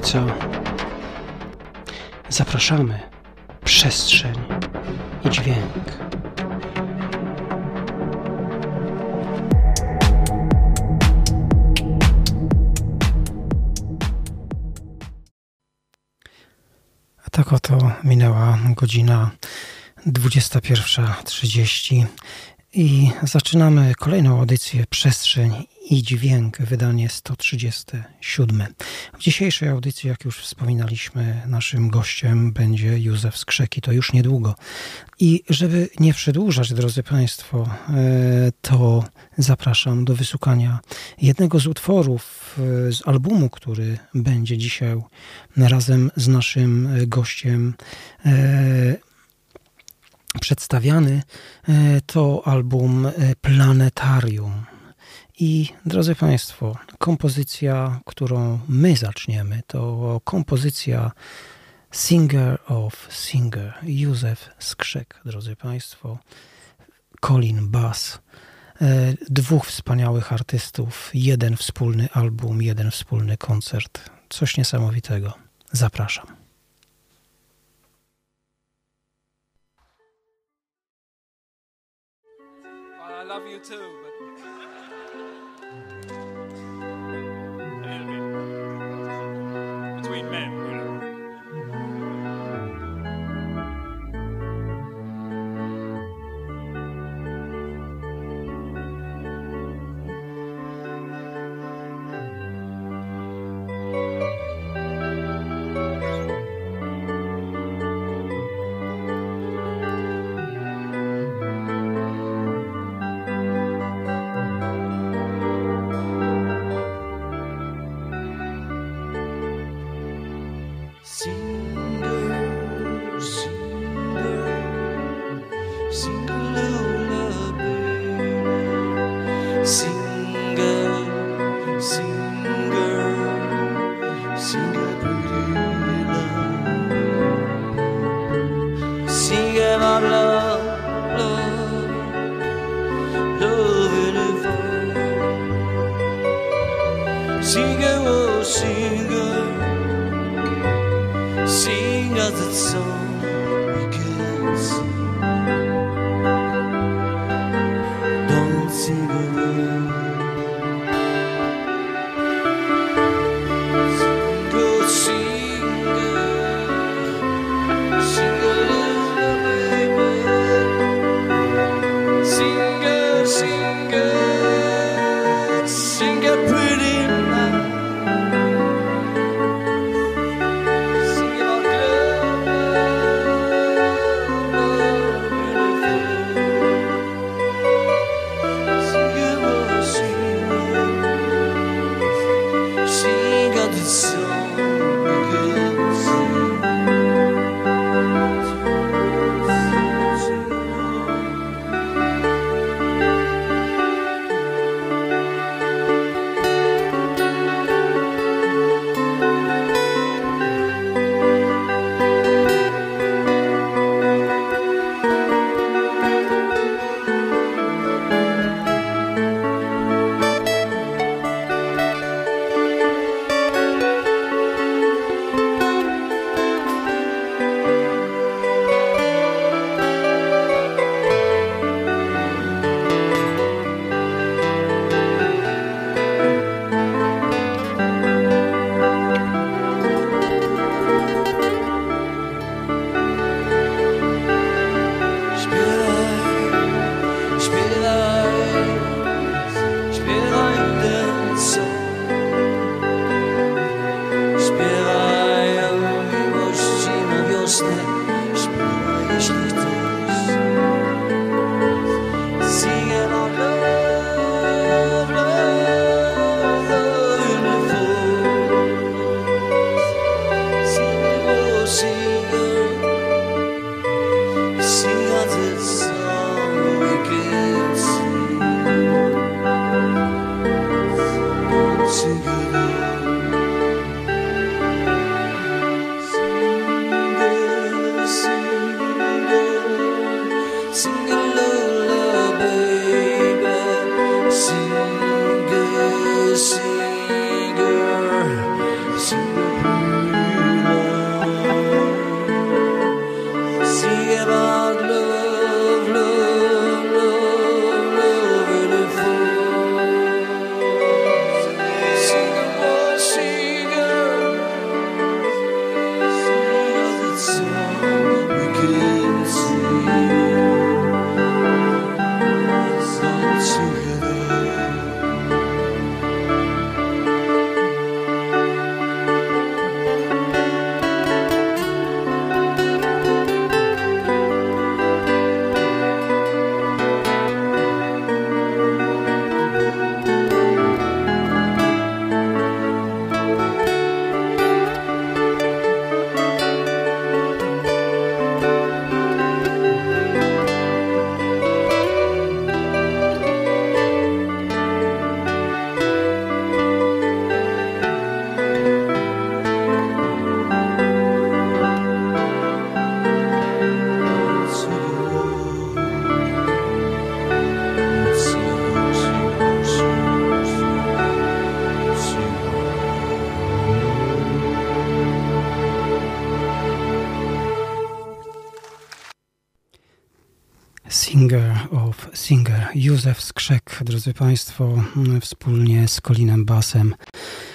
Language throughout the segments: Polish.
Tajemnica. Zapraszamy. Przestrzeń i dźwięk. A tak oto minęła godzina 21.30 i zaczynamy kolejną audycję Przestrzeń i dźwięk, wydanie 137. W dzisiejszej audycji, jak już wspominaliśmy, naszym gościem będzie Józef Skrzeki, to już niedługo. I żeby nie przedłużać, drodzy Państwo, e, to zapraszam do wysłuchania jednego z utworów e, z albumu, który będzie dzisiaj razem z naszym gościem e, przedstawiany. To album Planetarium. I drodzy Państwo, kompozycja, którą my zaczniemy, to kompozycja Singer of Singer, Józef Skrzek, drodzy Państwo, Colin Bass. E, dwóch wspaniałych artystów, jeden wspólny album, jeden wspólny koncert. Coś niesamowitego. Zapraszam. I love you too. between men. Józef Skrzek, drodzy Państwo, wspólnie z Kolinem Basem.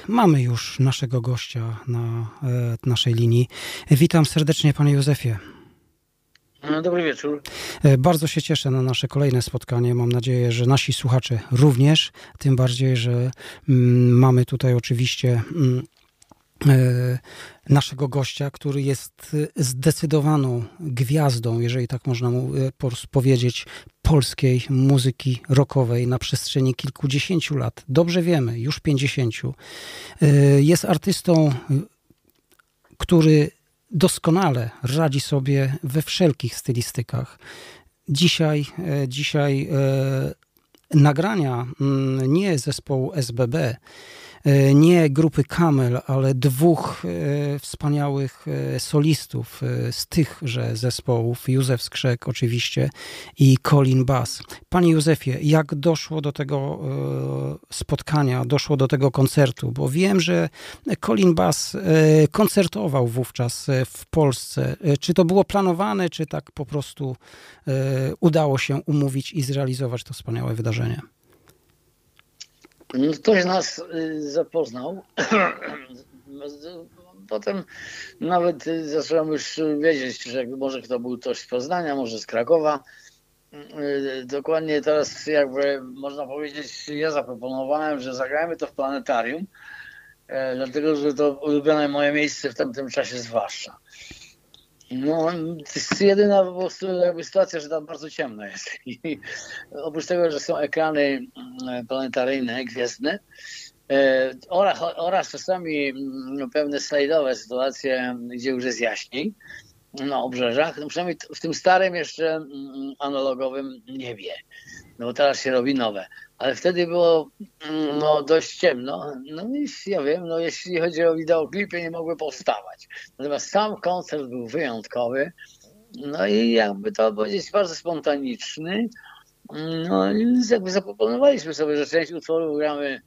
Mamy już naszego gościa na e, naszej linii. Witam serdecznie, panie Józefie. No, dobry wieczór. E, bardzo się cieszę na nasze kolejne spotkanie. Mam nadzieję, że nasi słuchacze również. Tym bardziej, że mm, mamy tutaj oczywiście mm, naszego gościa, który jest zdecydowaną gwiazdą, jeżeli tak można mu powiedzieć, polskiej muzyki rockowej na przestrzeni kilkudziesięciu lat. Dobrze wiemy, już pięćdziesięciu. E, jest artystą, który doskonale radzi sobie we wszelkich stylistykach. Dzisiaj, e, dzisiaj e, nagrania mm, nie zespołu SBB, E, nie grupy Camel, ale dwóch e, wspaniałych e, solistów z tychże zespołów, Józef Skrzek oczywiście i Colin Bass. Panie Józefie, jak doszło do tego spotkania, doszło do tego koncertu? Bo wiem, że Colin Bass koncertował wówczas w Polsce. Czy to było planowane, czy tak po prostu udało się umówić i zrealizować to wspaniałe wydarzenie? No, ktoś nas y, zapoznał. Potem nawet zacząłem już wiedzieć, że może kto był ktoś z Poznania, może z Krakowa. Y, dokładnie teraz jakby można powiedzieć, ja zaproponowałem, że zagrajmy to w planetarium, e, dlatego że to ulubione moje miejsce w tamtym czasie zwłaszcza. No, to jest jedyna po prostu sytuacja, że tam bardzo ciemno jest. I oprócz tego, że są ekrany mm, planetaryjne, gwiezdne, e, oraz, oraz czasami mm, pewne slajdowe sytuacje, gdzie już jest jaśniej na obrzeżach, no przynajmniej w tym starym jeszcze mm, analogowym niebie, no bo teraz się robi nowe ale wtedy było mm, no, dość ciemno. No i ja wiem, no, jeśli chodzi o wideoklipy, nie mogły powstawać. Natomiast sam koncert był wyjątkowy. No i jakby to powiedzieć, bardzo spontaniczny. No i jakby zaproponowaliśmy sobie, że część utworów gramy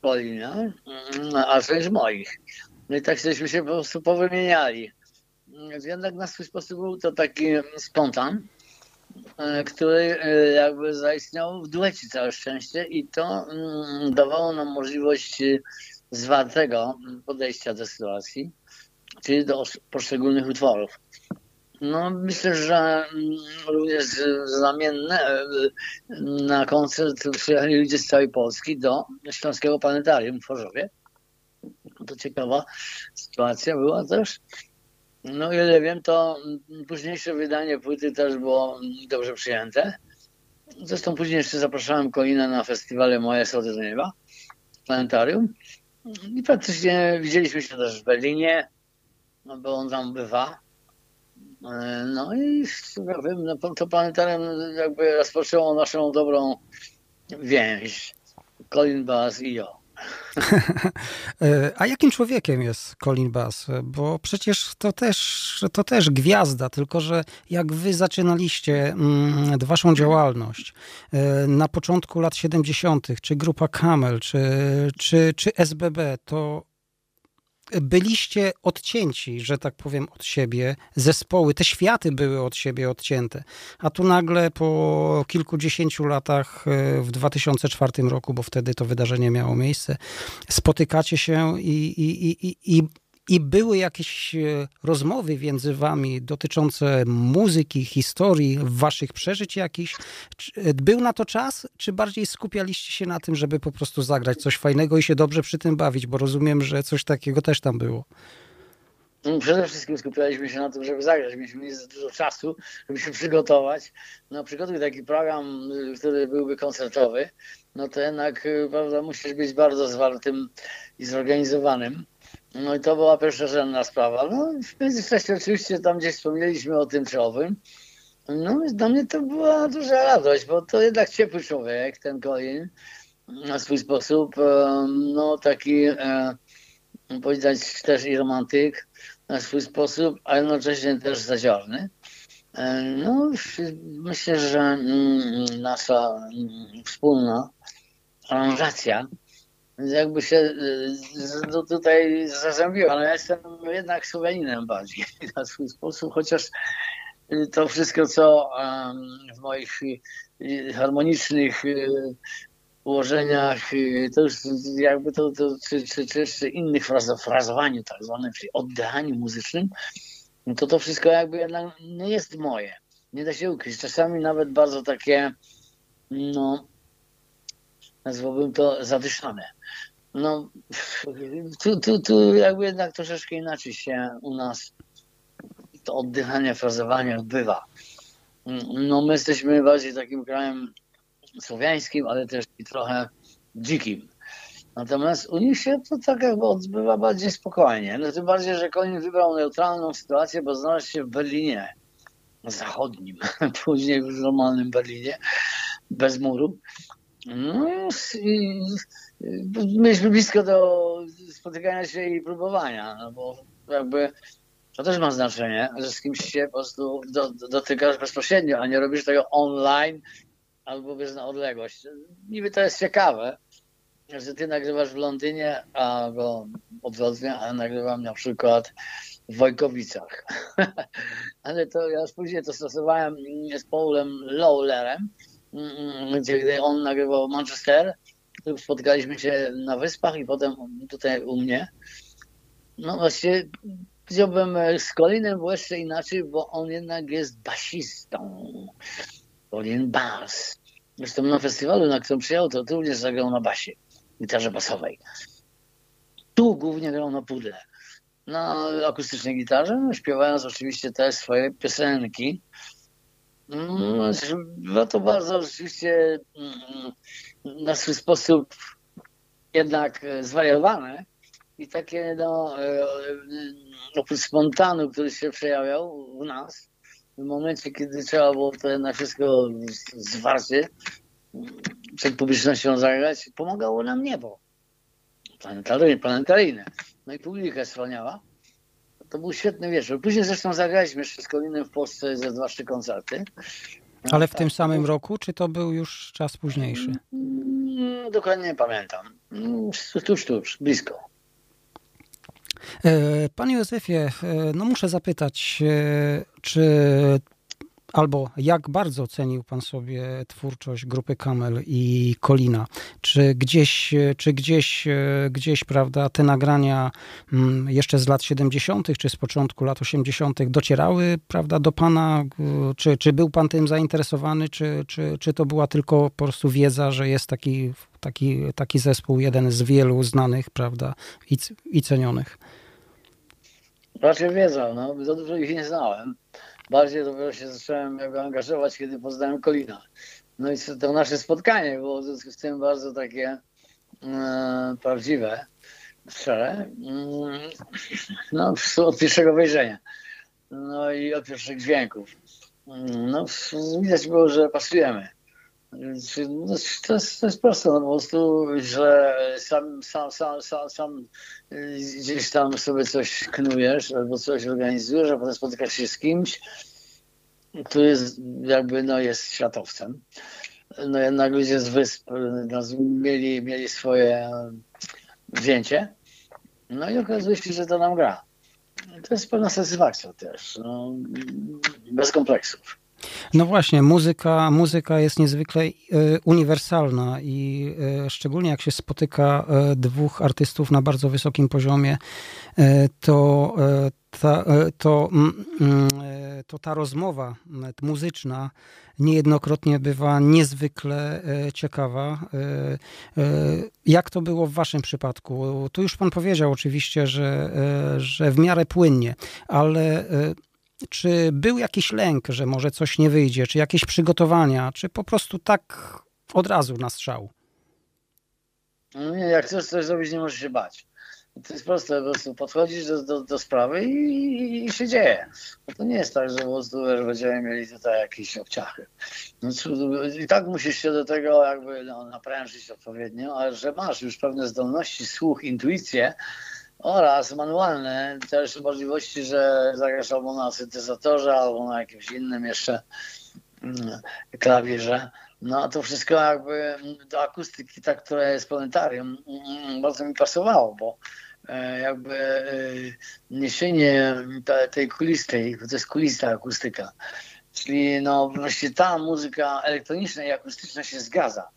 Polina, mm, a część moich. No i tak żeśmy się po prostu powymieniali. Jednak na swój sposób był to taki spontan. E, który e, jakby zaistniał w duecie całe szczęście i to mm, dawało nam możliwość e, zwartego podejścia do sytuacji, czyli do poszczególnych utworów. No, myślę, że mm, również znamienne na koncert przyjechali ludzie z całej Polski do Śląskiego Planetarium w Chorzowie. To ciekawa sytuacja była też. No ile wiem, to późniejsze wydanie płyty też było dobrze przyjęte. Zresztą później jeszcze zapraszałem Kolina na festiwale Moje Sody do Nieba, planetarium. I praktycznie widzieliśmy się też w Berlinie, no bo on tam bywa. No i ja wiem, no to planetarium jakby rozpoczęło naszą dobrą więź. Colin Bass i ja. E, a jakim człowiekiem jest Colin Bass? Bo przecież to też, to też gwiazda, tylko że jak wy zaczynaliście mm, waszą działalność e, na początku lat 70., czy grupa Camel, czy, czy, czy SBB, to byliście odcięci, że tak powiem, od siebie. Zespoły, te światy były od siebie odcięte. A tu nagle po kilkudziesięciu latach, e, w 2004 roku, bo wtedy to wydarzenie miało miejsce, spotykacie się i, i, i, i i były jakieś e, rozmowy między wami dotyczące muzyki, historii, waszych przeżyć jakichś. E, był na to czas, czy bardziej skupialiście się na tym, żeby po prostu zagrać coś fajnego i się dobrze przy tym bawić? Bo rozumiem, że coś takiego też tam było. No, przede wszystkim skupialiśmy się na tym, żeby zagrać. Mieliśmy nie za dużo czasu, żeby się przygotować. No, przygotuj taki program, y, który byłby koncertowy, no to jednak y, prawda, musisz być bardzo zwartym i zorganizowanym. No i to była pierwszorzędna sprawa. No w międzyczasie oczywiście tam gdzieś wspomnieliśmy o tym czy owym. No dla mnie to była duża radość, bo to jednak ciepły człowiek, ten Colin, na swój sposób, no taki, e, powiedzieć też i romantyk na swój sposób, a jednocześnie też zaziorny. E, no myślę, że mm, nasza mm, wspólna aranżacja jakby się no tutaj zazębiła. No ja jestem jednak Słoweninem bardziej na swój sposób, chociaż y, to wszystko, co w moich y, harmonicznych ułożeniach, to już jakby to, to czy, czy, czy, czy innych frazowaniu tak zwanym, czyli oddychaniu muzycznym, no to to wszystko jakby jednak nie jest moje. Nie da się ukryć. Czasami nawet bardzo takie, no, nazwałbym to zadyszane. No, tu, tu, tu jakby jednak troszeczkę inaczej się u nas to oddychanie, frazowanie odbywa. No, my jesteśmy bardziej takim krajem słowiańskim, ale też i trochę dzikim. Natomiast u nich się to tak jakby odbywa bardziej spokojnie. No tym bardziej, że Konin wybrał neutralną sytuację, bo znalazł się w Berlinie zachodnim, później w normalnym Berlinie, bez muru. No, mieliśmy blisko do spotykania się i próbowania, no bo jakby to też ma znaczenie, że z kimś się po prostu do, dotykasz bezpośrednio, a nie robisz tego online albo wiesz na odległość. Niby to jest ciekawe, że ty nagrywasz w Londynie, albo odwrotnie, a nagrywam na przykład w Wojkowicach. Ale to ja już później to stosowałem z Paulem Lowlerem, gdzie on nagrywał Manchester, spotkaliśmy się na wyspach i potem tutaj u mnie. No właśnie powiedziałbym z Colinem było jeszcze inaczej, bo on jednak jest basistą. Colin Bass. Zresztą na festiwalu, na którym przyjechał, to również zagrał na basie, gitarze basowej. Tu głównie grał na pudle. Na akustycznej gitarze, śpiewając oczywiście też swoje piosenki. No, to bardzo oczywiście mm, na swój sposób jednak e, zwariowane i takie no, e, oprócz spontanu, który się przejawiał u nas, w momencie, kiedy trzeba było to na wszystko zwarcie przed publicznością zagrać, pomagało nam niebo planetaryjne. No i publika wspaniała. To był świetny wieczór. Później zresztą zagraliśmy jeszcze z w Polsce ze dwa, trzy koncerty. No, Ale w tak, tym samym roku, czy to był już czas późniejszy? Mm, dokładnie nie pamiętam. Mm, tuż, tuż, blisko. E, panie Józefie, e, no muszę zapytać, e, czy albo jak bardzo cenił Pan sobie twórczość grupy Kamel i Kolina? Czy gdzieś, czy gdzieś, gdzieś prawda, te nagrania mm, jeszcze z lat 70., czy z początku lat 80. docierały prawda, do Pana? Czy, czy był Pan tym zainteresowany, czy, czy, czy to była tylko po prostu wiedza, że jest taki, taki, taki zespół, jeden z wielu znanych prawda, i, i cenionych? Raczej wiedza, no, za dużo ich nie znałem bardziej dopiero się zacząłem jakby angażować, kiedy poznałem Kolina. No i to nasze spotkanie było w związku z tym bardzo takie e, prawdziwe, szczere. Mm, no, od pierwszego wejrzenia. No i od pierwszych dźwięków. Mm, no, widać było, że pasujemy. To jest, to jest proste, no po prostu, że sam, sam, sam, sam, sam y, gdzieś tam sobie coś knujesz albo coś organizujesz, a potem spotykasz się z kimś, który jest jakby no, jest światowcem. No jednak ludzie z wysp no, mieli, mieli swoje wzięcie No i okazuje się, że to nam gra. To jest pewna satysfakcja też, no, bez kompleksów. No właśnie, muzyka, muzyka jest niezwykle e, uniwersalna i e, szczególnie jak się spotyka e, dwóch artystów na bardzo wysokim poziomie, to ta, to, to ta rozmowa muzyczna niejednokrotnie bywa niezwykle ciekawa. Jak to było w Waszym przypadku? Tu już Pan powiedział oczywiście, że, że w miarę płynnie, ale czy był jakiś lęk, że może coś nie wyjdzie, czy jakieś przygotowania, czy po prostu tak od razu na strzał? No nie, jak chcesz coś zrobić, nie możesz się bać. To jest proste, po prostu podchodzisz do, do, do sprawy i, i, się dzieje. No to nie jest tak, że że będziemy mieli tutaj jakieś obciachy. No, I tak musisz się do tego jakby no, naprężyć odpowiednio, ale że masz już pewne zdolności, słuch, intuicję, oraz manualne też możliwości, że zagrasz albo na syntezatorze, albo na jakimś innym jeszcze mm, klawierze. No to wszystko jakby do akustyki, ta, która jest planetarium, mm, bardzo mi pasowało, bo e, jakby e, niesienie tej kulistej, bo to jest kulista akustyka, czyli no właśnie ta muzyka elektroniczna i akustyczna się zgadza.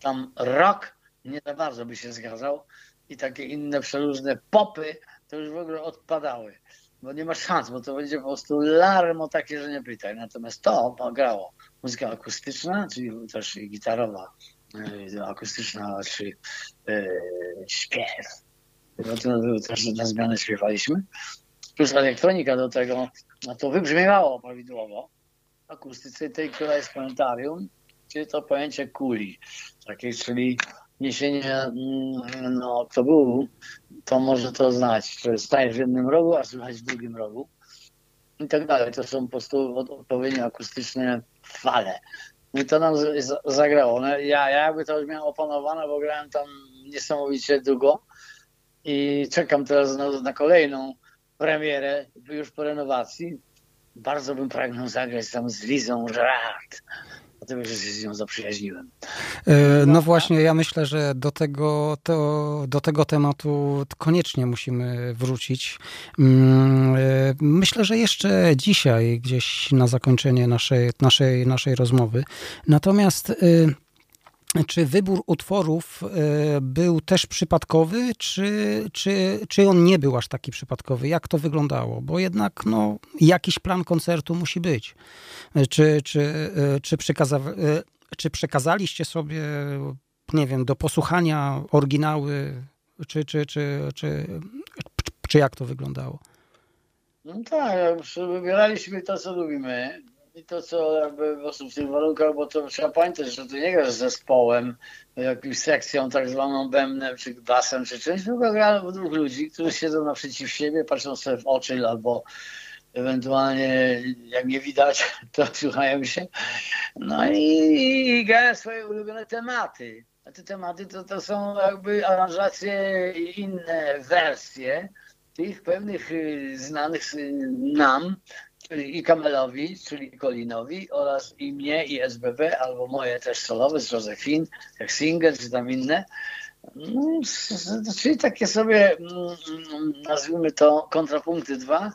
Tam rock nie za bardzo by się zgadzał, i takie inne przeróżne popy, to już w ogóle odpadały. Bo nie ma szans, bo to będzie po prostu larmo takie, że nie pytaj. Natomiast to grało muzyka akustyczna, czyli też gitarowa, e, akustyczna, czy e, śpiew. No to też na zmianę śpiewaliśmy. Plus elektronika do tego, no to wybrzmiewało prawidłowo. Akustyce tej, która jest planetarium, czyli to pojęcie kuli, takiej, czyli niesienie, mm, no kto był, to może to znać, że stajesz w jednym rogu, a słychać w drugim rogu i tak dalej. To są po prostu odpowiednio akustyczne fale. I to nam zagrało. No, ja, ja jakby to już miałem opanowane, bo grałem tam niesamowicie długo i czekam teraz na, na kolejną premierę już po renowacji. Bardzo bym pragnął zagrać tam z Lizą Gerard dlatego że się z nią zaprzyjaźniłem. E, no właśnie, ja myślę, że do tego, to, do tego tematu koniecznie musimy wrócić. Mm, e, myślę, że jeszcze dzisiaj, gdzieś na zakończenie naszej, naszej, naszej rozmowy. Natomiast e, czy wybór utworów był też przypadkowy, czy, czy, czy on nie był aż taki przypadkowy? Jak to wyglądało? Bo jednak no, jakiś plan koncertu musi być. Czy, czy, czy, przekaza, e, czy przekazaliście sobie, nie wiem, do posłuchania oryginały, czy, czy, czy, czy, czy jak to wyglądało? No tak, wybieraliśmy to, co lubimy i to, co jakby w tych warunkach, bo to trzeba pamiętać, że tu nie grasz z zespołem, jakąś sekcją tak zwaną bębnem, czy basem, czy czymś, tylko gra dwóch ludzi, którzy siedzą naprzeciw siebie, patrzą sobie w oczy albo ewentualnie jak nie widać, to słuchają się. No i, i grają swoje ulubione tematy. A te tematy to, to są jakby aranżacje inne wersje tych pewnych y, znanych y, nam, czyli i Kamelowi, czyli Kolinowi oraz i mnie i SBB, albo moje też solowe z Josephine, jak Singer czy tam inne. No, czyli takie sobie, mm, mm, nazwijmy to kontrapunkty dwa,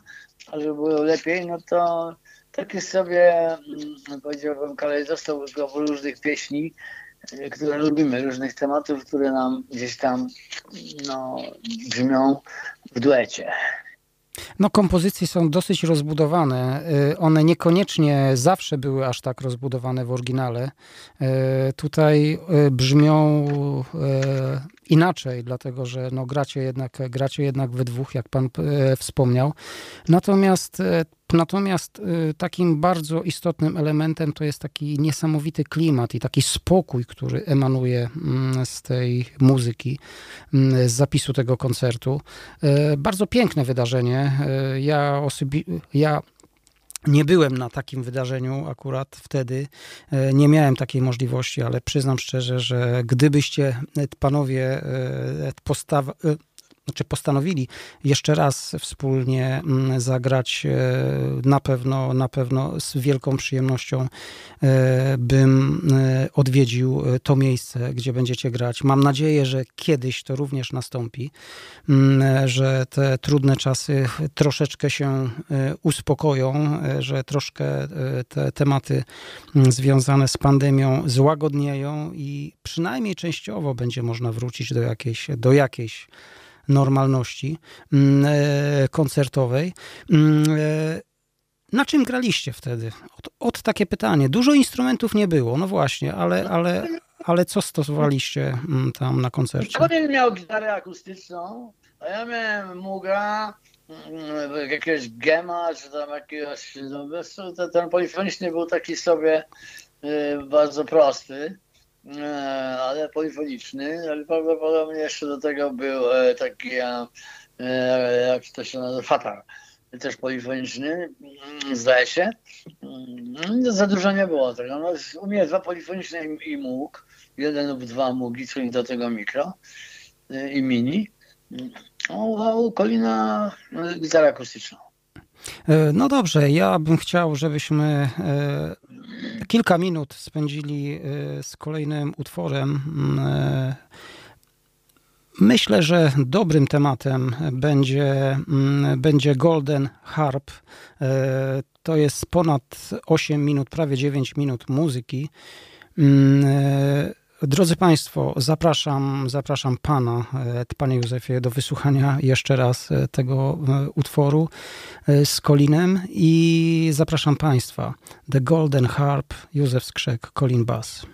a żeby było lepiej, no to taki sobie, mm, powiedziałbym, kalejdoskop różnych pieśni, e, które lubimy, różnych tematów, które nam gdzieś tam no, brzmią w duecie. No, kompozycje są dosyć rozbudowane. E, one niekoniecznie zawsze były aż tak rozbudowane w oryginale. E, tutaj brzmią inaczej, dlatego że no, gracie, jednak, gracie jednak we dwóch, jak pan e, wspomniał. Natomiast, e, natomiast e, takim bardzo istotnym elementem to jest taki niesamowity klimat i taki spokój, który emanuje mm, z tej muzyki, mm, z zapisu tego koncertu. Bardzo piękne wydarzenie. Ja, osobi- ja nie byłem na takim wydarzeniu akurat wtedy, e, nie miałem takiej możliwości, ale przyznam szczerze, że gdybyście e, panowie e, postaw, czy postanowili jeszcze raz wspólnie mm, zagrać, na pewno, na pewno z wielką przyjemnością bym odwiedził to miejsce, gdzie będziecie grać. Mam nadzieję, że kiedyś to również nastąpi, mm, że te trudne czasy troszeczkę się uspokoją, że troszkę te tematy mm, związane z pandemią złagodnieją i przynajmniej częściowo będzie można wrócić do jakiejś, do jakiejś normalności mm, e, koncertowej. Mm, e, na czym graliście wtedy? Od, od, takie pytanie. Dużo instrumentów nie było, no właśnie, ale, ale, ale co stosowaliście mm, tam na koncercie? Kolin miał gitarę akustyczną, a ja miałem Muga, jakiegoś Gema, czy tam jakiegoś, no, ten polifoniczny był taki sobie y, bardzo prosty. E, ale polifoniczny, ale prawdopodobnie jeszcze do tego był e, taki, e, jak to się nazywa, Fatar, też polifoniczny, mm, zdaje się. Mm, za dużo nie było tego. No, u mnie dwa polifoniczne i mógł, jeden lub dwa mugi, czyli do tego mikro i mini. No, a u Kolina gitara akustyczna. No dobrze, ja bym chciał, żebyśmy kilka minut spędzili y, z kolejnym utworem. Y, myślę, że dobrym tematem będzie, y, będzie Golden Harp. To jest ponad 8 minut, prawie 9 minut muzyki. Drodzy Państwo, zapraszam, zapraszam Pana, e, Panie Józefie, do wysłuchania jeszcze raz e, tego e, utworu z Kolinem i zapraszam Państwa The Golden Harp, Józef Skrzek, Colin Bass.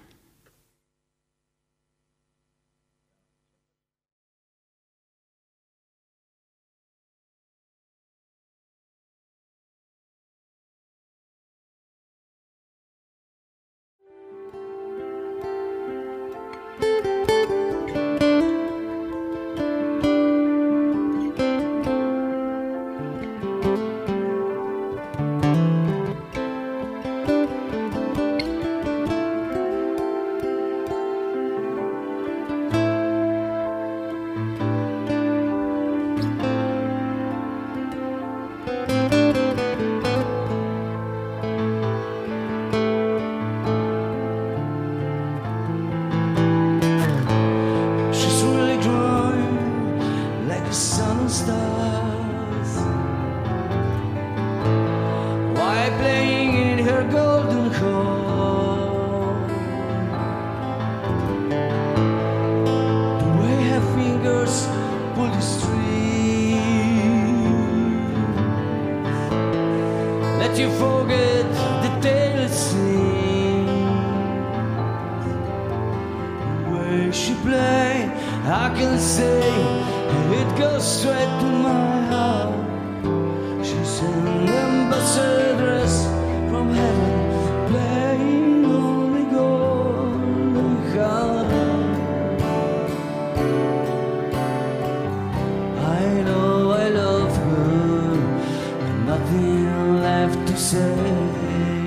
have to say.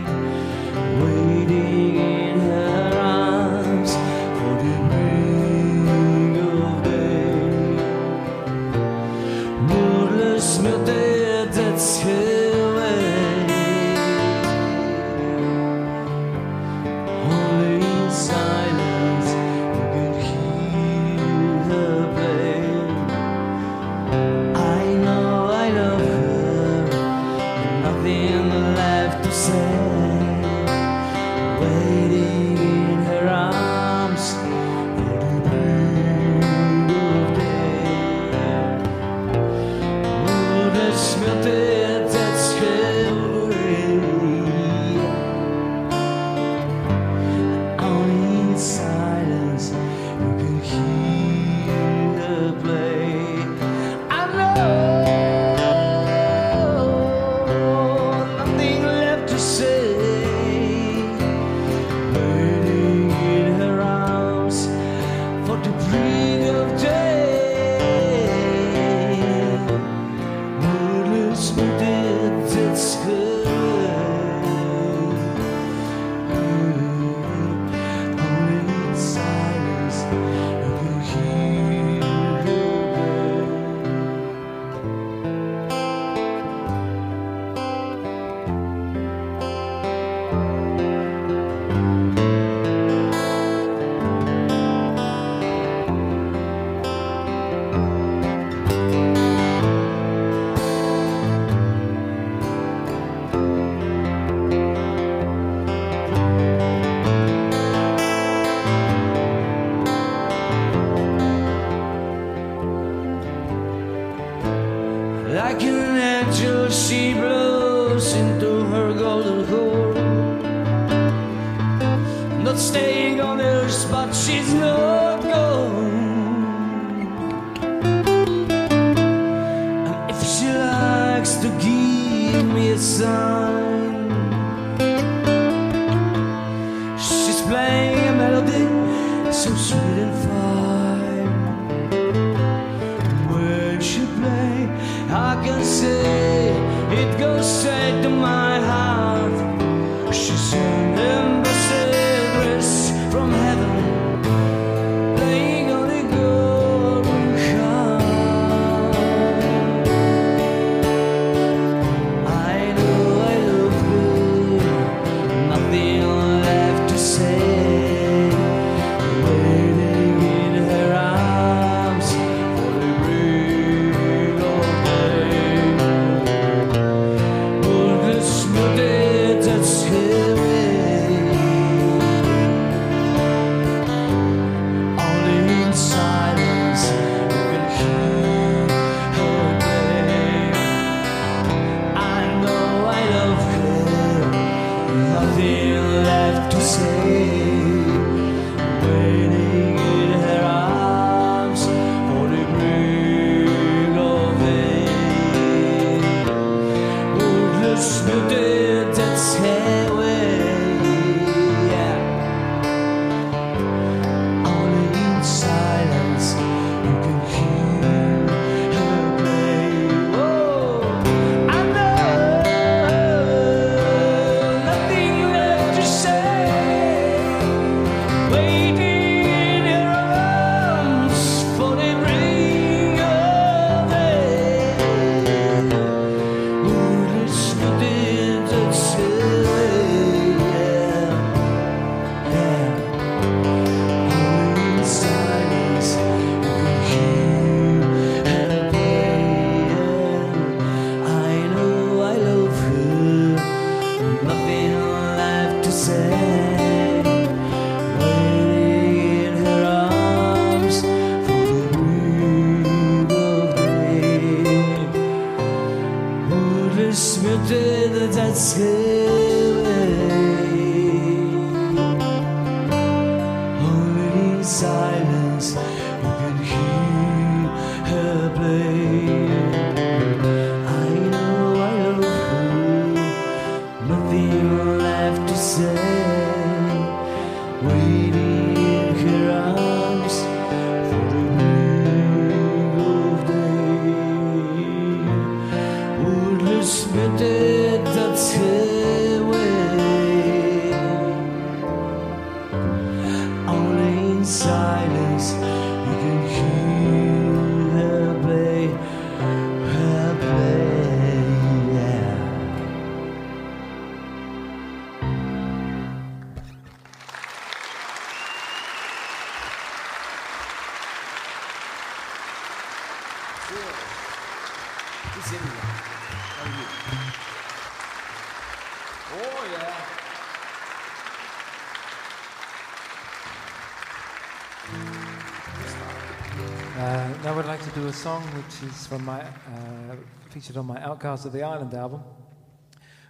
A song which is from my uh, featured on my Outcast of the Island album,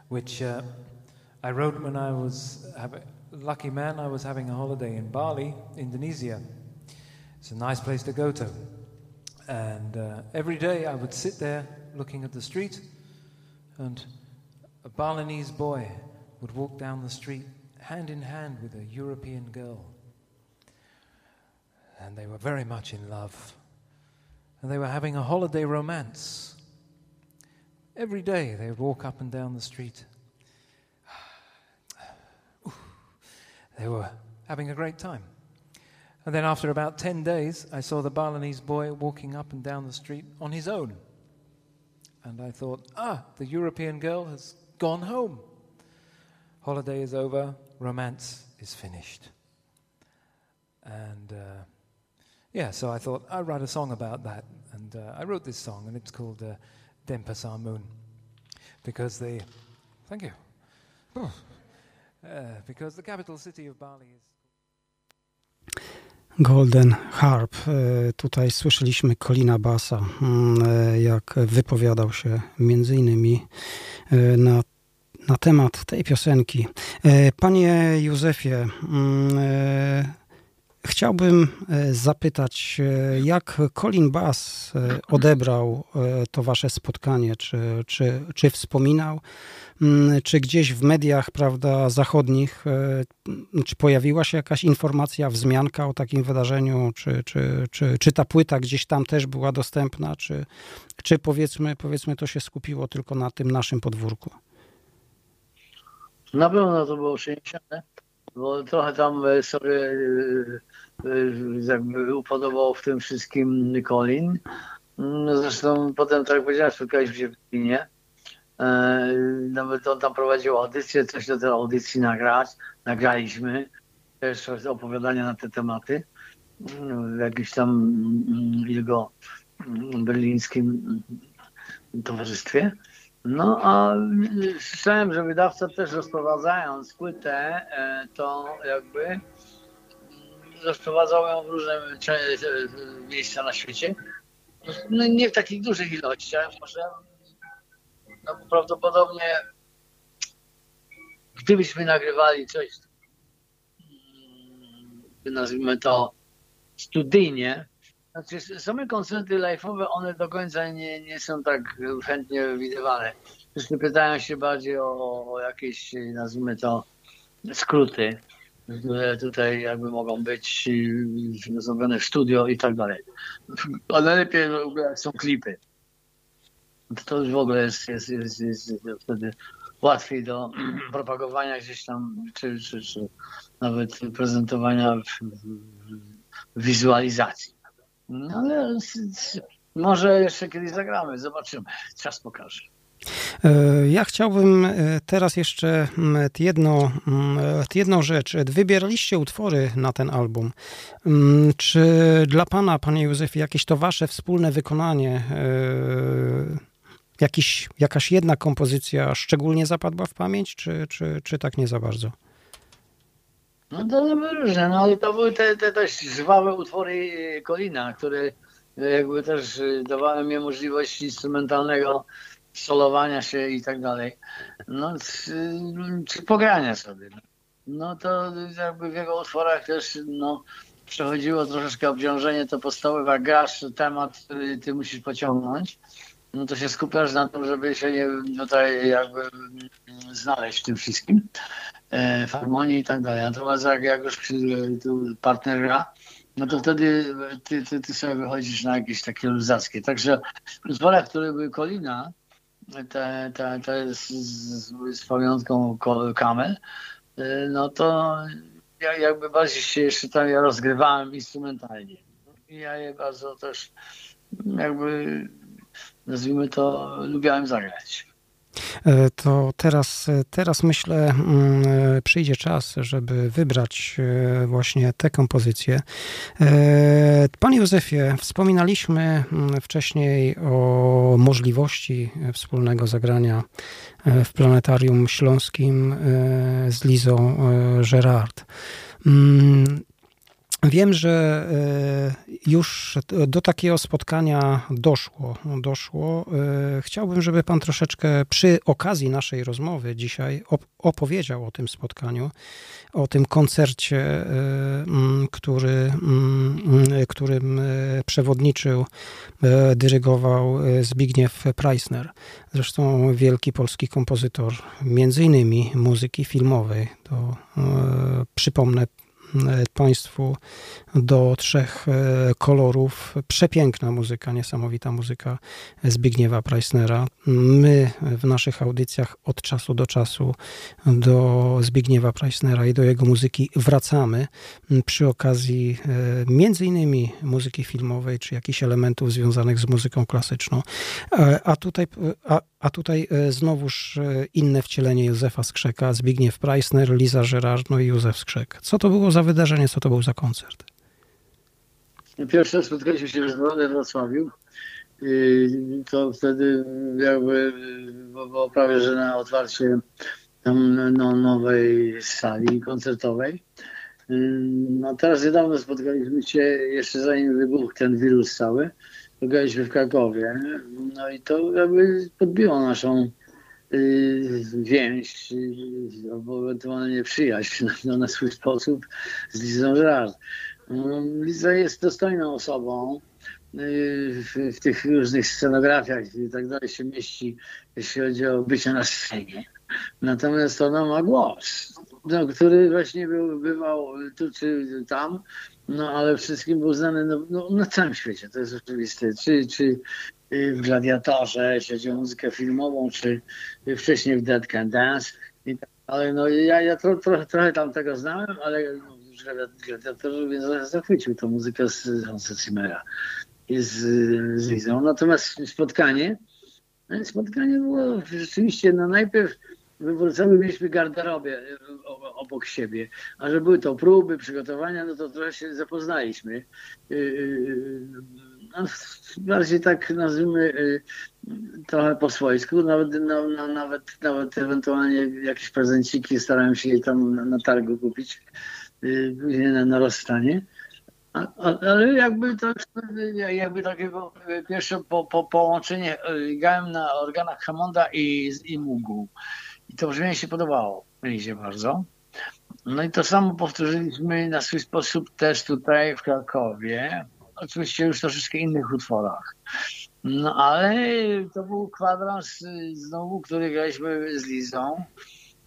which uh, I wrote when I was have, lucky man. I was having a holiday in Bali, Indonesia. It's a nice place to go to, and uh, every day I would sit there looking at the street, and a Balinese boy would walk down the street hand in hand with a European girl and they were very much in love. And they were having a holiday romance. Every day they would walk up and down the street. They were having a great time. And then after about 10 days, I saw the Balinese boy walking up and down the street on his own. And I thought, ah, the European girl has gone home. Holiday is over, romance is finished. And uh, yeah, so I thought I'd write a song about that. And uh, I wrote this song, and it's called uh, Denpasar Moon. Because the. Thank you. Uh, because the capital city of Bali is. Golden Harp. E, Tutaj słyszeliśmy Colina Bassa, mm, e, jak wypowiadał się między innymi e, na, na temat tej piosenki. Panie Józefie, mm, chciałbym e, zapytać, e, jak Colin Bass e, odebrał to wasze spotkanie? Czy, czy, czy wspominał? Mm, Czy gdzieś w mediach, prawda, zachodnich, czy pojawiła się jakaś informacja, wzmianka o takim wydarzeniu? Czy, czy, czy, czy ta płyta gdzieś tam też była dostępna? Czy, czy powiedzmy, powiedzmy to się skupiło tylko na tym naszym podwórku? Na pewno to było przeniesione, bo trochę tam sobie jakby upodobał w tym wszystkim Colin. No Zresztą potem, tak jak powiedziałem, spotkaliśmy się w Berlinie. E, Nawet on tam prowadził audycję, coś do tej audycji nagrać. Nagraliśmy też opowiadania na te tematy w jakimś tam mm, jego mm, berlińskim mm, towarzystwie. No a słyszałem, że wydawca też rozprowadzając płytę, e, to jakby mm, rozprowadzał ją w różne e, miejsca na świecie. No nie w takich dużych ilościach, może no prawdopodobnie gdybyśmy nagrywali coś, mm, nazwijmy to studyjnie, znaczy same koncerty live'owe, one do końca nie, nie są tak chętnie widywane. Wszyscy pytają się bardziej o, o jakieś, nazwijmy to, skróty, które tutaj jakby mogą być zrobione w studio i tak dalej. Ale lepiej w ogóle jak są klipy. To już w ogóle jest, jest, jest, jest, wtedy łatwiej do propagowania gdzieś tam, czy, czy, czy nawet prezentowania wizualizacji. No ale może jeszcze kiedyś zagramy, zobaczymy. Czas pokaże. E, Ja chciałbym e, teraz jeszcze mm, jedno, mm, jedną rzecz. Wybieraliście utwory na ten album. Mm, Czy dla Pana, Panie Józefie, jakieś to Wasze wspólne wykonanie, e, jakiś, jakaś jedna kompozycja szczególnie zapadła w pamięć, czy, czy, czy tak nie za bardzo? No to były różne, no ale to były te, te dość żwawe utwory Kolina, które jakby też dawały mi możliwość instrumentalnego solowania się i tak dalej. No, czy, czy pogrania sobie. No to jakby w jego utworach też no, przechodziło troszeczkę obciążenie, to podstawowe, grasz temat, który ty musisz pociągnąć, no to się skupiasz na tym, żeby się nie tutaj jakby znaleźć w tym wszystkim e, w harmonii i tak dalej. Natomiast jak, jak już partner gra, no to wtedy ty, ty, ty sobie wychodzisz na jakieś takie luzackie. Także w utworach, które były Kolina, te, te, te z, z, z pamiątką Kamel, y, no to ja jakby bardziej się jeszcze tam ja rozgrywałem instrumentalnie. I ja je bardzo też jakby nazwijmy to lubiałem zagrać. E, To teraz, teraz myślę, mm, e, przyjdzie czas, żeby wybrać e, właśnie tę kompozycję. E, Panie Józefie, wspominaliśmy mm, wcześniej o możliwości wspólnego zagrania e, w Planetarium Śląskim e, z Lizą e, Gerard. Wiem, że e, już do takiego spotkania doszło. doszło. E, Chciałbym, żeby Pan troszeczkę przy okazji naszej rozmowy dzisiaj op- opowiedział o tym spotkaniu, o tym koncercie, e, który, którym przewodniczył, dyrygował Zbigniew Preissner. Zresztą wielki polski kompozytor, między innymi muzyki filmowej. To przypomnę Państwu do trzech e, kolorów. Przepiękna muzyka, niesamowita muzyka Zbigniewa Preissnera. My w naszych audycjach od czasu do czasu do Zbigniewa Preissnera i do jego muzyki wracamy przy okazji e, między innymi muzyki filmowej, czy jakichś elementów związanych z muzyką klasyczną. E, A tutaj, a, a tutaj znowuż inne wcielenie Józefa Skrzeka, Zbigniew Preissner, Liza Gerard, no i Józef Skrzek. Co to było za wydarzenie, co to był za koncert? Pierwsze spotkaliśmy się we Wrocławiu. To wtedy jakby było prawie, że na otwarcie tam no, nowej sali koncertowej. No teraz niedawno spotkaliśmy się, jeszcze zanim wybuchł ten wirus cały, spotkaliśmy w Krakowie. No i to jakby podbiło naszą y, więź, y, albo ewentualnie przyjaźń no, na swój sposób z Lizą Gerard. Liza jest dostojną osobą. y, W, w tych różnych scenografiach i tak dalej się mieści, jeśli chodzi o bycie na scenie. Natomiast ona ma głos, no, który właśnie był, bywał tu czy tam, no ale wszystkim był znany no, no, na całym świecie, to jest oczywiste. Czy, czy y, w Gladiatorze, jeśli chodzi o muzykę filmową, czy wcześniej w Dead Can Dance. I tak, ale no ja, ja tro, tro, trochę tam tego znałem, ale no, już w Gladiatorze mnie za- zachwycił tą muzykę z Hansa Zimmera i z, z Lizą. Natomiast spotkanie, no, spotkanie było rzeczywiście, no najpierw wywrócony mieliśmy garderobę y, obok siebie, a że były to próby, przygotowania, no to trochę się zapoznaliśmy. Y, y, No, bardziej tak nazwijmy y, trochę po swojsku, nawet, no, no, nawet, nawet ewentualnie jakieś prezenciki starałem się tam na targu kupić, y, później na, na rozstanie. A- a- Ale jakby to jakby takiego y, pierwsze po, po, połączenie y, grałem na organach Hammonda i, i Mugu. I to brzmienie się podobało Lizie bardzo. No i to samo powtórzyliśmy na swój sposób też tutaj w Krakowie. Oczywiście już troszeczkę innych utworach. No ale to był kwadrans y, znowu, który graliśmy z Lizą.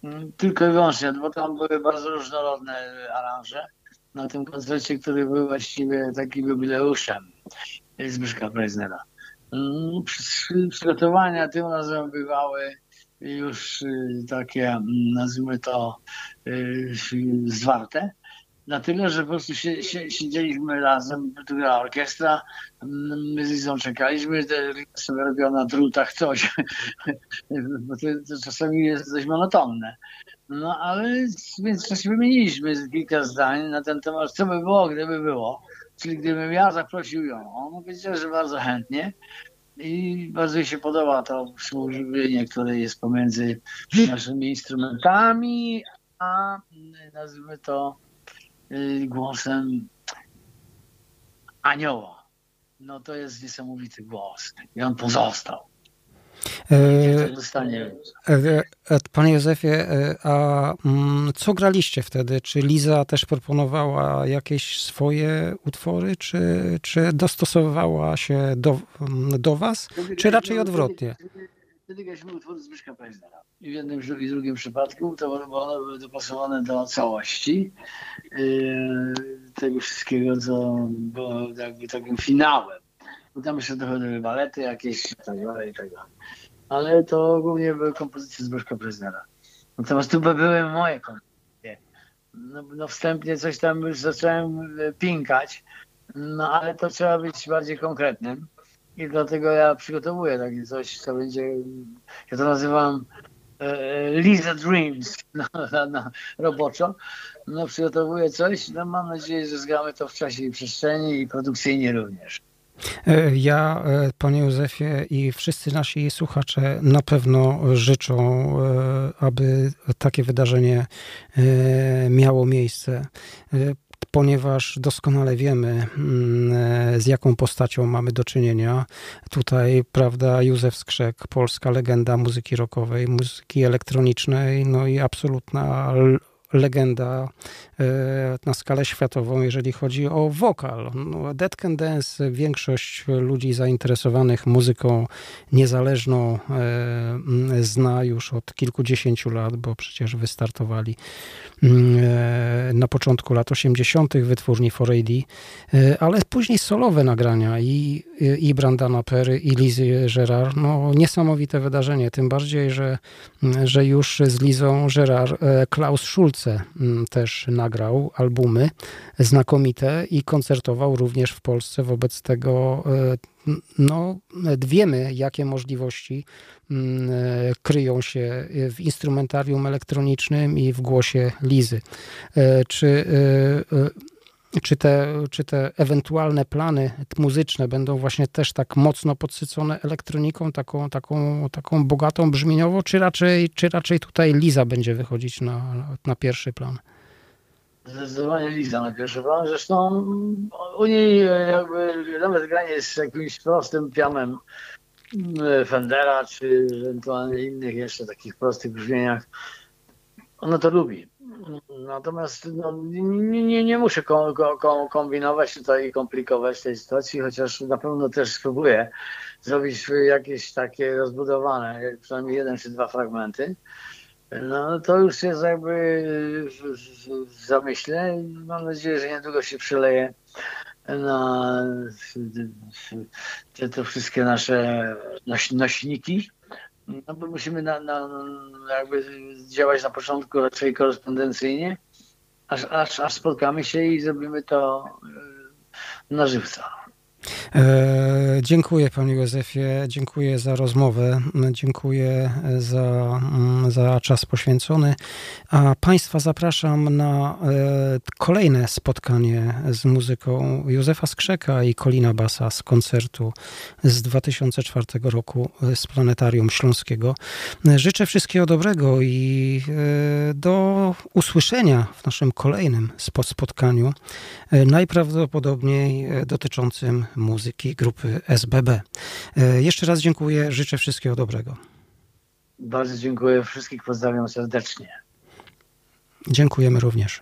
Mm, Tylko i wyłącznie, bo tam były bardzo różnorodne aranże na tym koncercie, który był właściwie takim jubileuszem Zbyszka Preznera. Mm, przy- Przygotowania tym razem bywały już y, takie, mm, nazwijmy to, y, zwarte. Na tyle, że po prostu się, się, siedzieliśmy razem, tu grała orkiestra, my z Lizą czekaliśmy, sobie robiła na drutach coś, bo to, to czasami jest dość monotonne. No ale w międzyczasie wymieniliśmy kilka zdań na ten temat, co by było, gdyby było. Czyli gdybym ja zaprosił ją, on powiedział, że bardzo chętnie i bardzo jej się podoba to współżywienie, które jest pomiędzy naszymi instrumentami, a nazwijmy to głosem anioła. No to jest niesamowity głos i on pozostał. E, e, e, Panie Józefie, a mm, co graliście wtedy? Czy Liza też proponowała jakieś swoje utwory, czy, czy dostosowywała się do, mm, do was? Czy raczej odwrotnie? Graliśmy utwory Zbyszka Preznera. I w jednym i drugim przypadku to one były dopasowane do całości yy, tego wszystkiego, co było jakby takim finałem. Tam jeszcze dochodziły balety jakieś i tak dalej, i tak dalej. Ale to głównie były kompozycje Zbyszka Preznera. Natomiast tu by były moje kompozycje. No, no wstępnie coś tam już zacząłem e, pinkać, no ale to trzeba być bardziej konkretnym. I dlatego ja przygotowuję takie coś, co będzie, ja to nazywam e, Lisa Dreams na, na, roboczo. No przygotowuję coś, no mam nadzieję, że zgramy to w czasie i przestrzeni i produkcyjnie również. E, Ja, e, panie Józefie, i wszyscy nasi słuchacze na pewno życzą, e, aby takie wydarzenie e, miało miejsce, e, ponieważ doskonale wiemy, mm, e, z jaką postacią mamy do czynienia. Tutaj, prawda, Józef Skrzek, polska legenda muzyki rockowej, muzyki elektronicznej, no i absolutna legenda e, na skalę światową, jeżeli chodzi o wokal. No, Dead Can Dance, większość ludzi zainteresowanych muzyką niezależną e, zna już od kilkudziesięciu lat, bo przecież wystartowali mm, e, na początku lat 80. wytwórni 4AD, e, ale później solowe nagrania i, i Brandana Perry i Lizy Gerard, no niesamowite wydarzenie, tym bardziej, że, że już z Lizą Gerard Klaus Schulze mm, też nagrał albumy znakomite i koncertował również w Polsce. Wobec tego e, no, wiemy, jakie możliwości mm, e, kryją się w instrumentarium elektronicznym i w głosie Lizy. E, Czy, czy, te, czy te ewentualne plany muzyczne będą właśnie też tak mocno podsycone elektroniką, taką, taką, taką bogatą brzmieniowo, czy raczej, czy raczej tutaj Liza będzie wychodzić na, na pierwszy plan? Zdecydowanie Liza na pierwszy plan. Zresztą u niej jakby nawet granie z jakimś prostym pianem mm, Fendera, czy ewentualnie innych jeszcze takich prostych brzmieniach, ona to lubi. Natomiast no, nie, nie, nie muszę ko, ko, kombinować tutaj i komplikować tej sytuacji, chociaż na pewno też spróbuję zrobić jakieś takie rozbudowane, przynajmniej jeden czy dwa fragmenty. No to już jest jakby w, w, w zamyśle mam nadzieję, że niedługo się przeleje na te, te wszystkie nasze noś, nośniki. No bo musimy na, na, jakby działać na początku raczej korespondencyjnie, aż, aż, aż spotkamy się i zrobimy to e, na żywca. E, dziękuję Panie Józefie, dziękuję za rozmowę, dziękuję za, mm, za czas poświęcony, a Państwa zapraszam na e, kolejne spotkanie z muzyką Józefa Skrzeka i Kolina Basa z koncertu z 2004 roku z Planetarium Śląskiego. Życzę wszystkiego dobrego i e, do usłyszenia w naszym kolejnym spotkaniu, najprawdopodobniej dotyczącym muzyki grupy SBB. E, jeszcze raz dziękuję, życzę wszystkiego dobrego. Bardzo dziękuję, wszystkich pozdrawiam serdecznie. Dziękujemy również.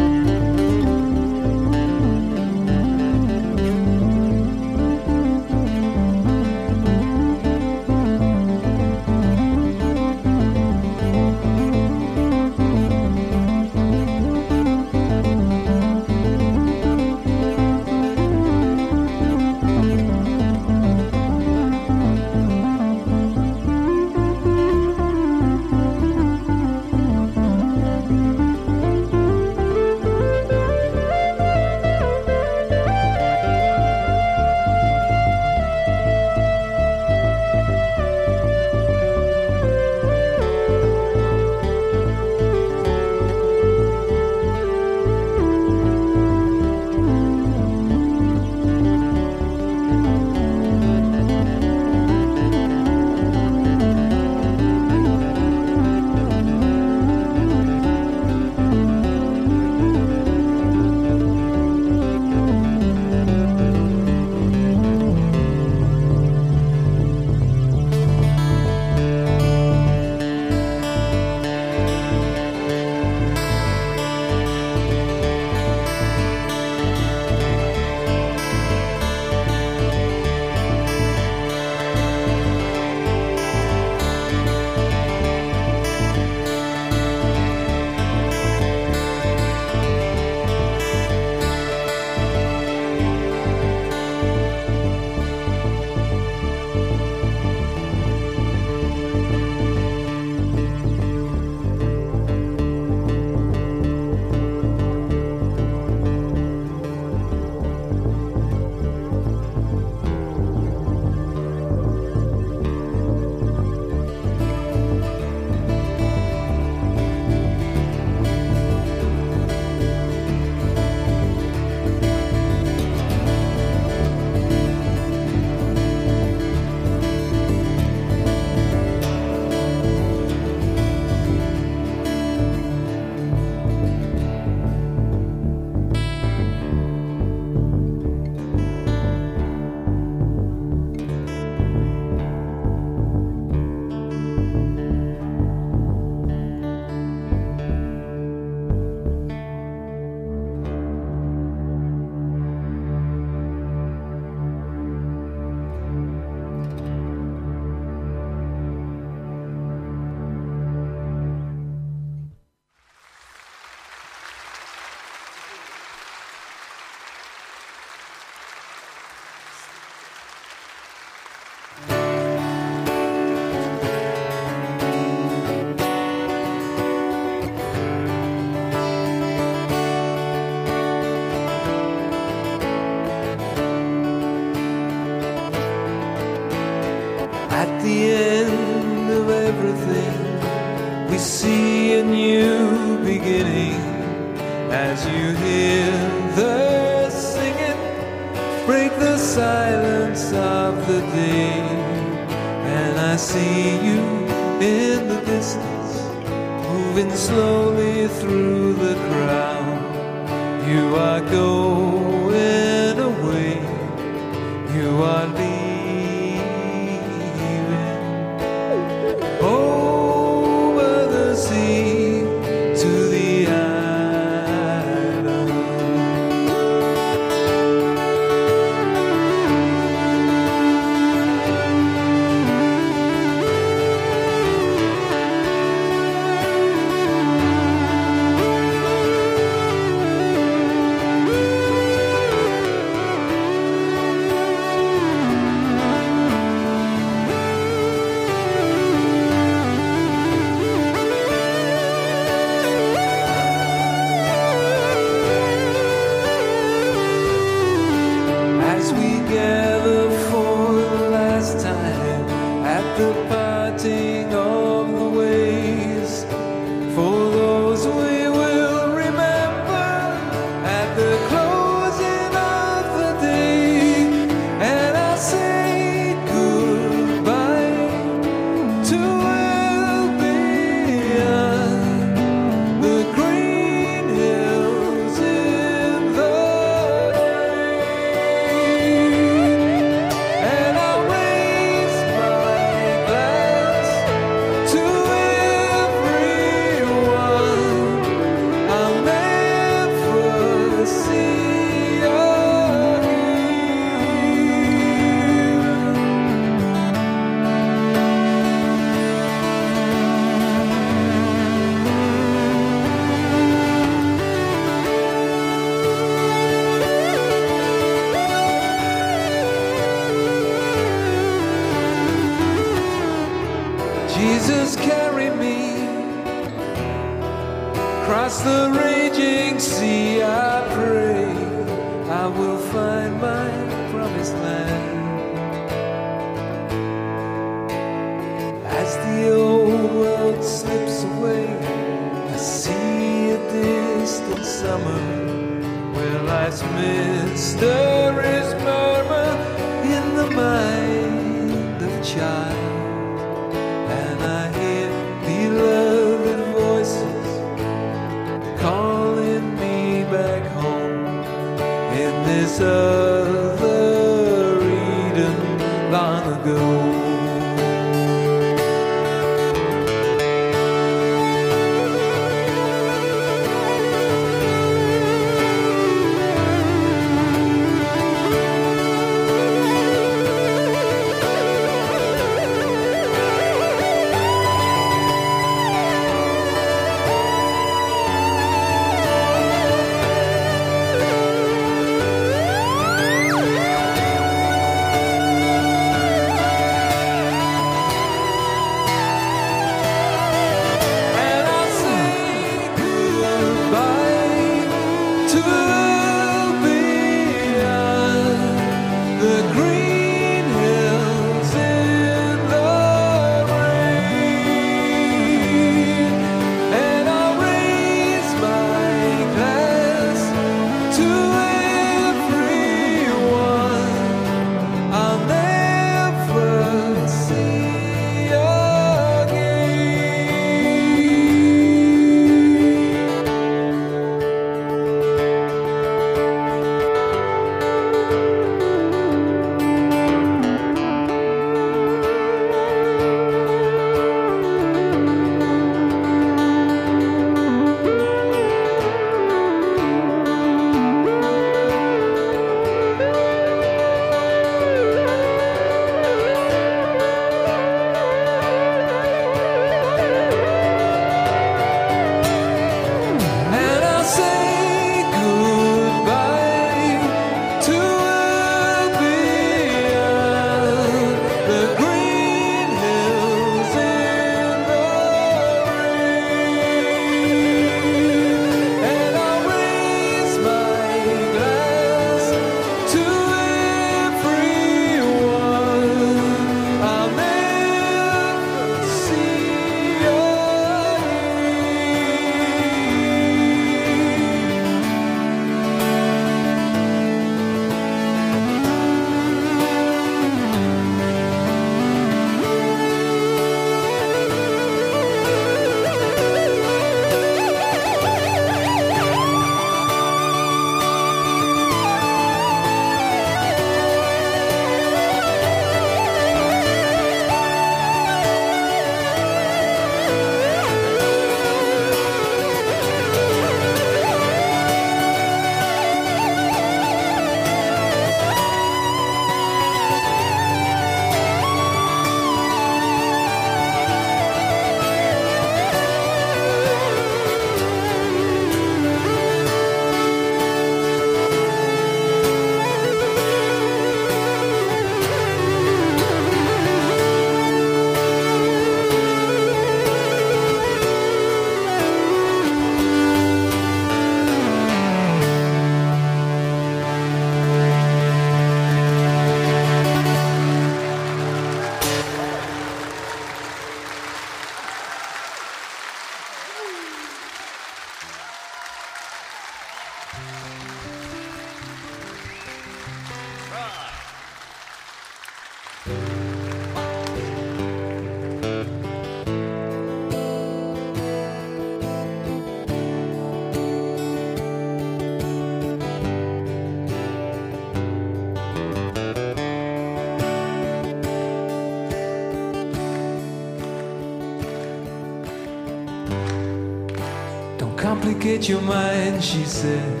Complicate your mind, she said,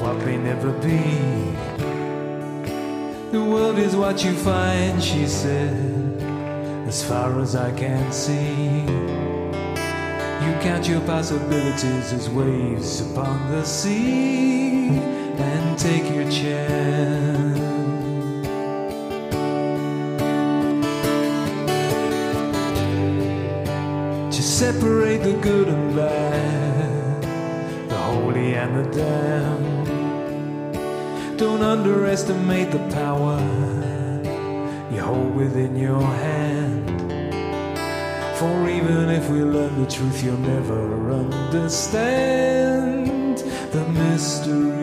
what may never be. The world is what you find, she said, as far as I can see. You count your possibilities as waves upon the sea and take your chance. To separate the good and bad, damned. Don't underestimate the power you hold within your hand. For even if we learn the truth, you'll never understand the mystery.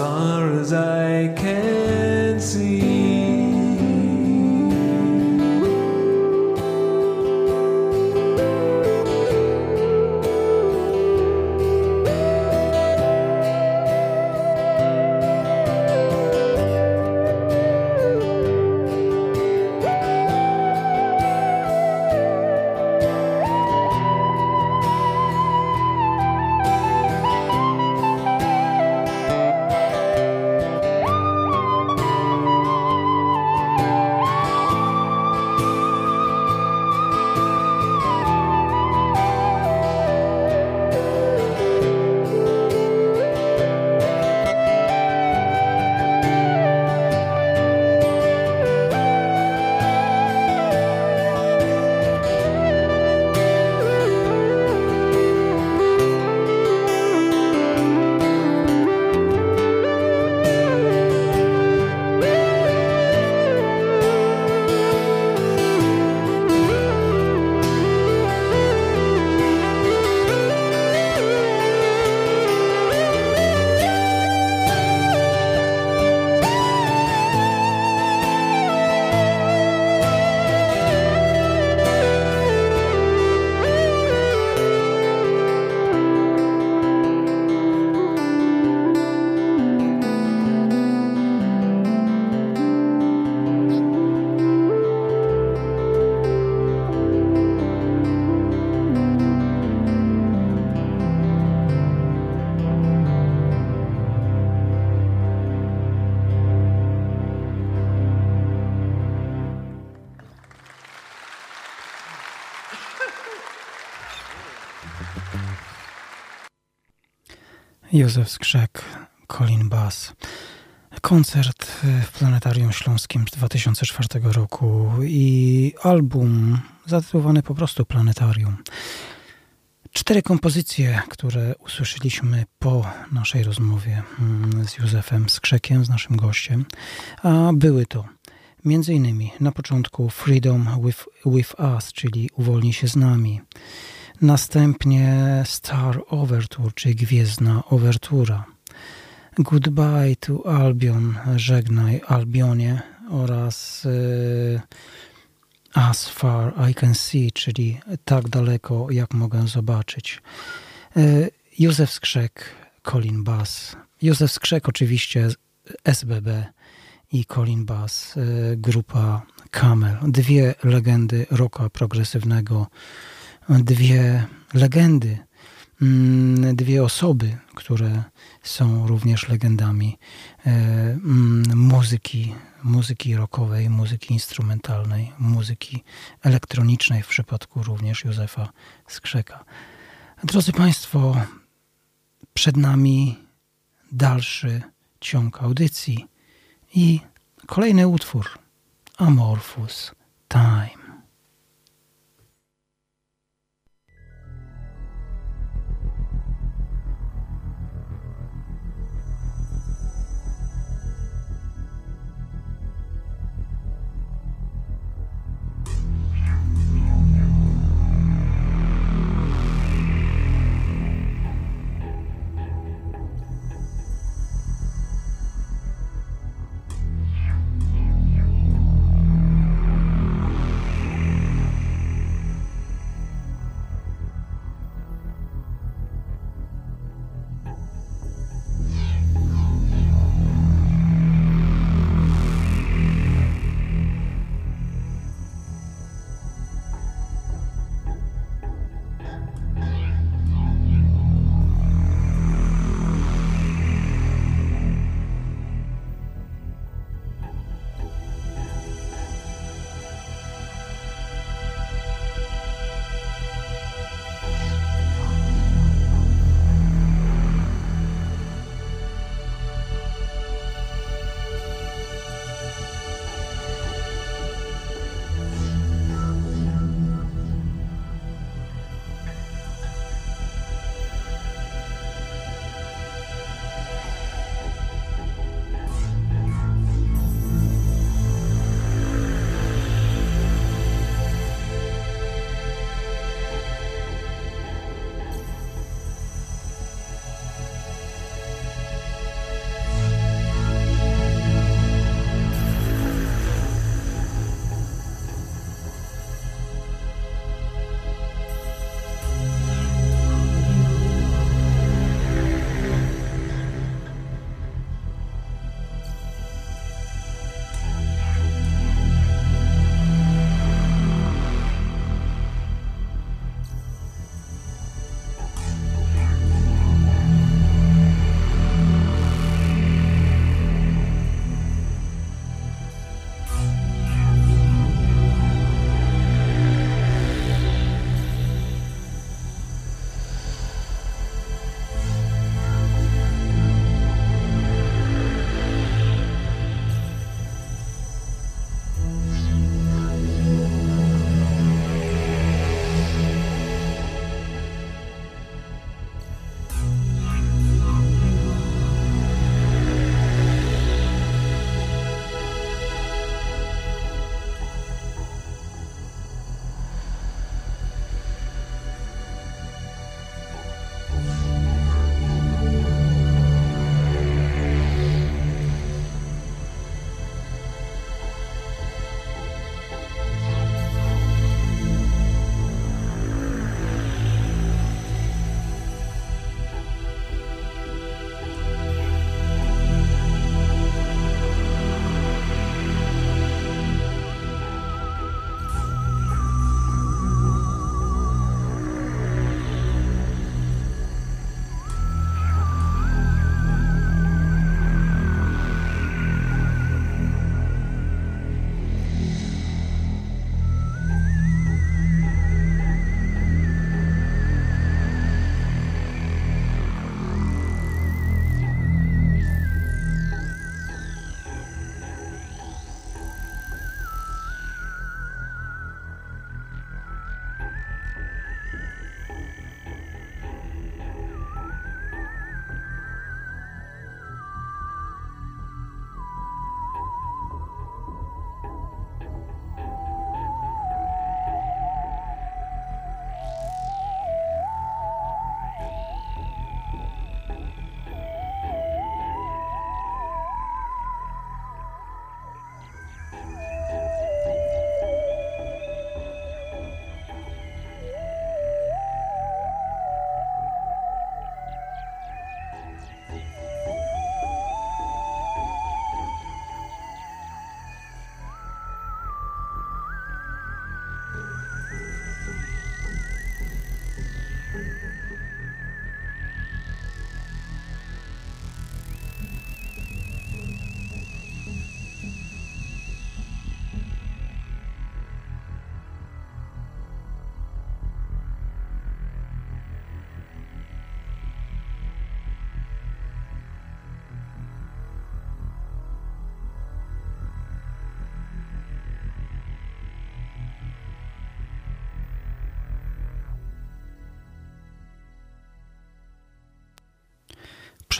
Far as I Józef Skrzek, Colin Bass. Koncert w Planetarium Śląskim z 2004 roku i album zatytułowany po prostu Planetarium. Cztery kompozycje, które usłyszeliśmy po naszej rozmowie mm, z Józefem Skrzekiem, z naszym gościem, a były to między innymi na początku Freedom with, with Us, czyli Uwolnij się z nami, następnie Star Overture, czyli Gwiezdna Overtura, Goodbye to Albion, Żegnaj Albionie oraz y, As Far I Can See, czyli Tak daleko jak mogę zobaczyć. Y, Józef Skrzek, Colin Bass. Józef Skrzek oczywiście SBB i Colin Bass, y, grupa Camel. Dwie legendy rocka progresywnego, dwie legendy, mm, dwie osoby, które są również legendami e, mm, muzyki, muzyki rockowej, muzyki instrumentalnej, muzyki elektronicznej, w przypadku również Józefa Skrzeka. Drodzy Państwo, przed nami dalszy ciąg audycji i kolejny utwór Amorphous Time.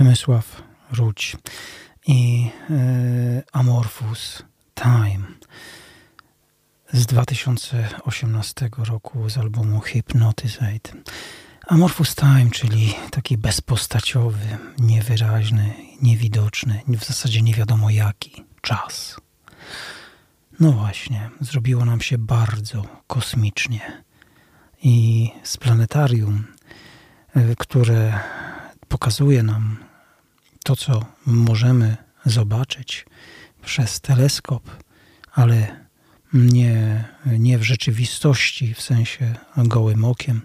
Przemysław Rudź i e, Amorphous Time z 2018 roku z albumu Hypnotizate. Amorphous Time, czyli taki bezpostaciowy, niewyraźny, niewidoczny, w zasadzie nie wiadomo jaki czas. No właśnie, zrobiło nam się bardzo kosmicznie. I z planetarium, e, które pokazuje nam to, co możemy zobaczyć przez teleskop, ale nie, nie w rzeczywistości, w sensie gołym okiem,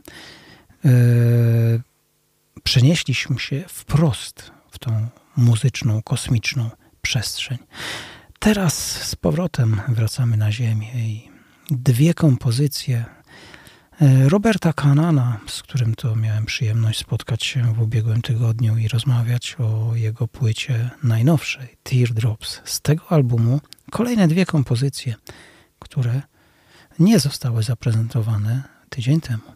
e, przenieśliśmy się wprost w tą muzyczną, kosmiczną przestrzeń. Teraz z powrotem wracamy na Ziemię i dwie kompozycje Roberta Kanana, z którym to miałem przyjemność spotkać się w ubiegłym tygodniu i rozmawiać o jego płycie najnowszej, Teardrops. Z tego albumu kolejne dwie kompozycje, które nie zostały zaprezentowane tydzień temu.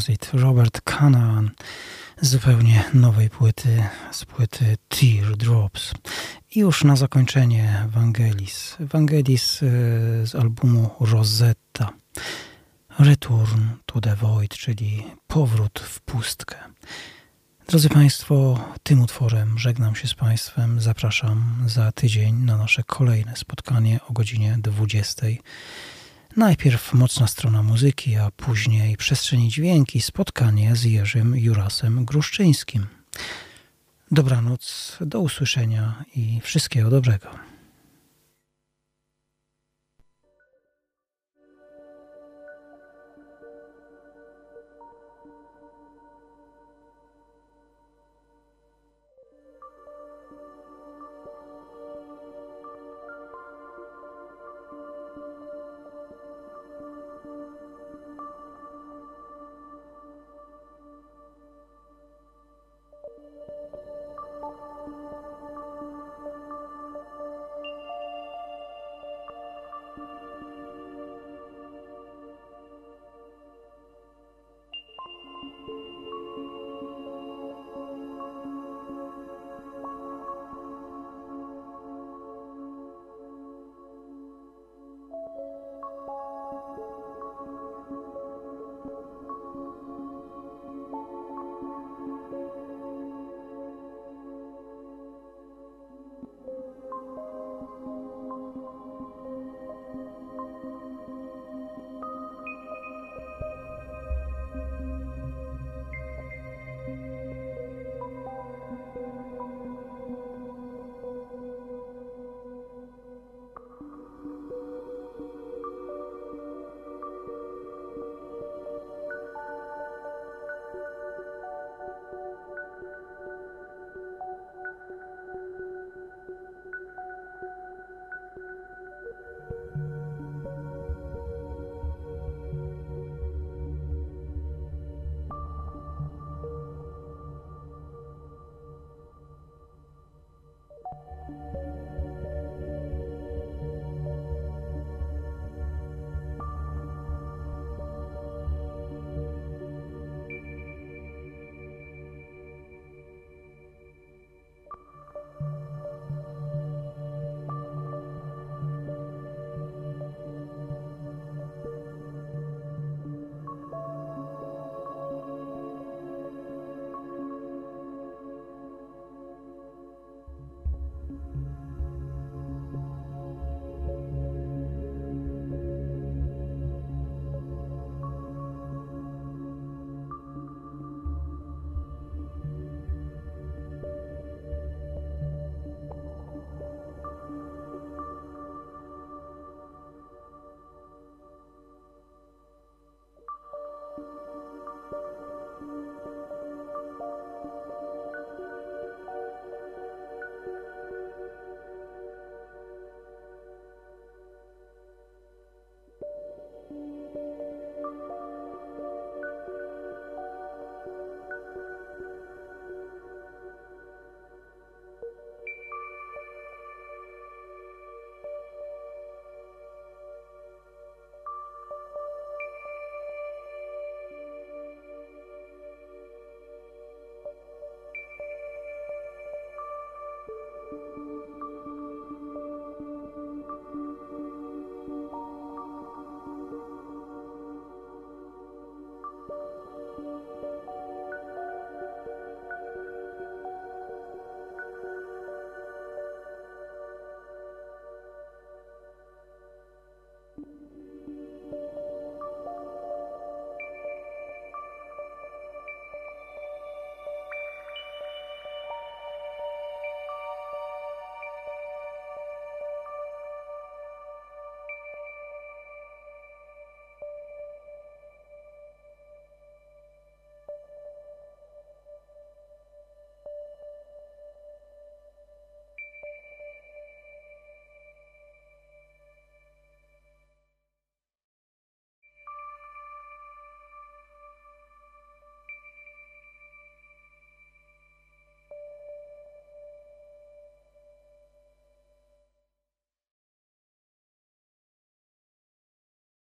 Transit. Robert Canaan zupełnie nowej płyty, z płyty Teardrops. I już na zakończenie Vangelis. Vangelis e, z albumu Rosetta. Return to the Void, czyli powrót w pustkę. Drodzy Państwo, tym utworem żegnam się z Państwem. Zapraszam za tydzień na nasze kolejne spotkanie o godzinie 20. Najpierw mocna strona muzyki, a później przestrzeni dźwięki, spotkanie z Jerzym Jurasem Gruszczyńskim. Dobranoc, do usłyszenia i wszystkiego dobrego.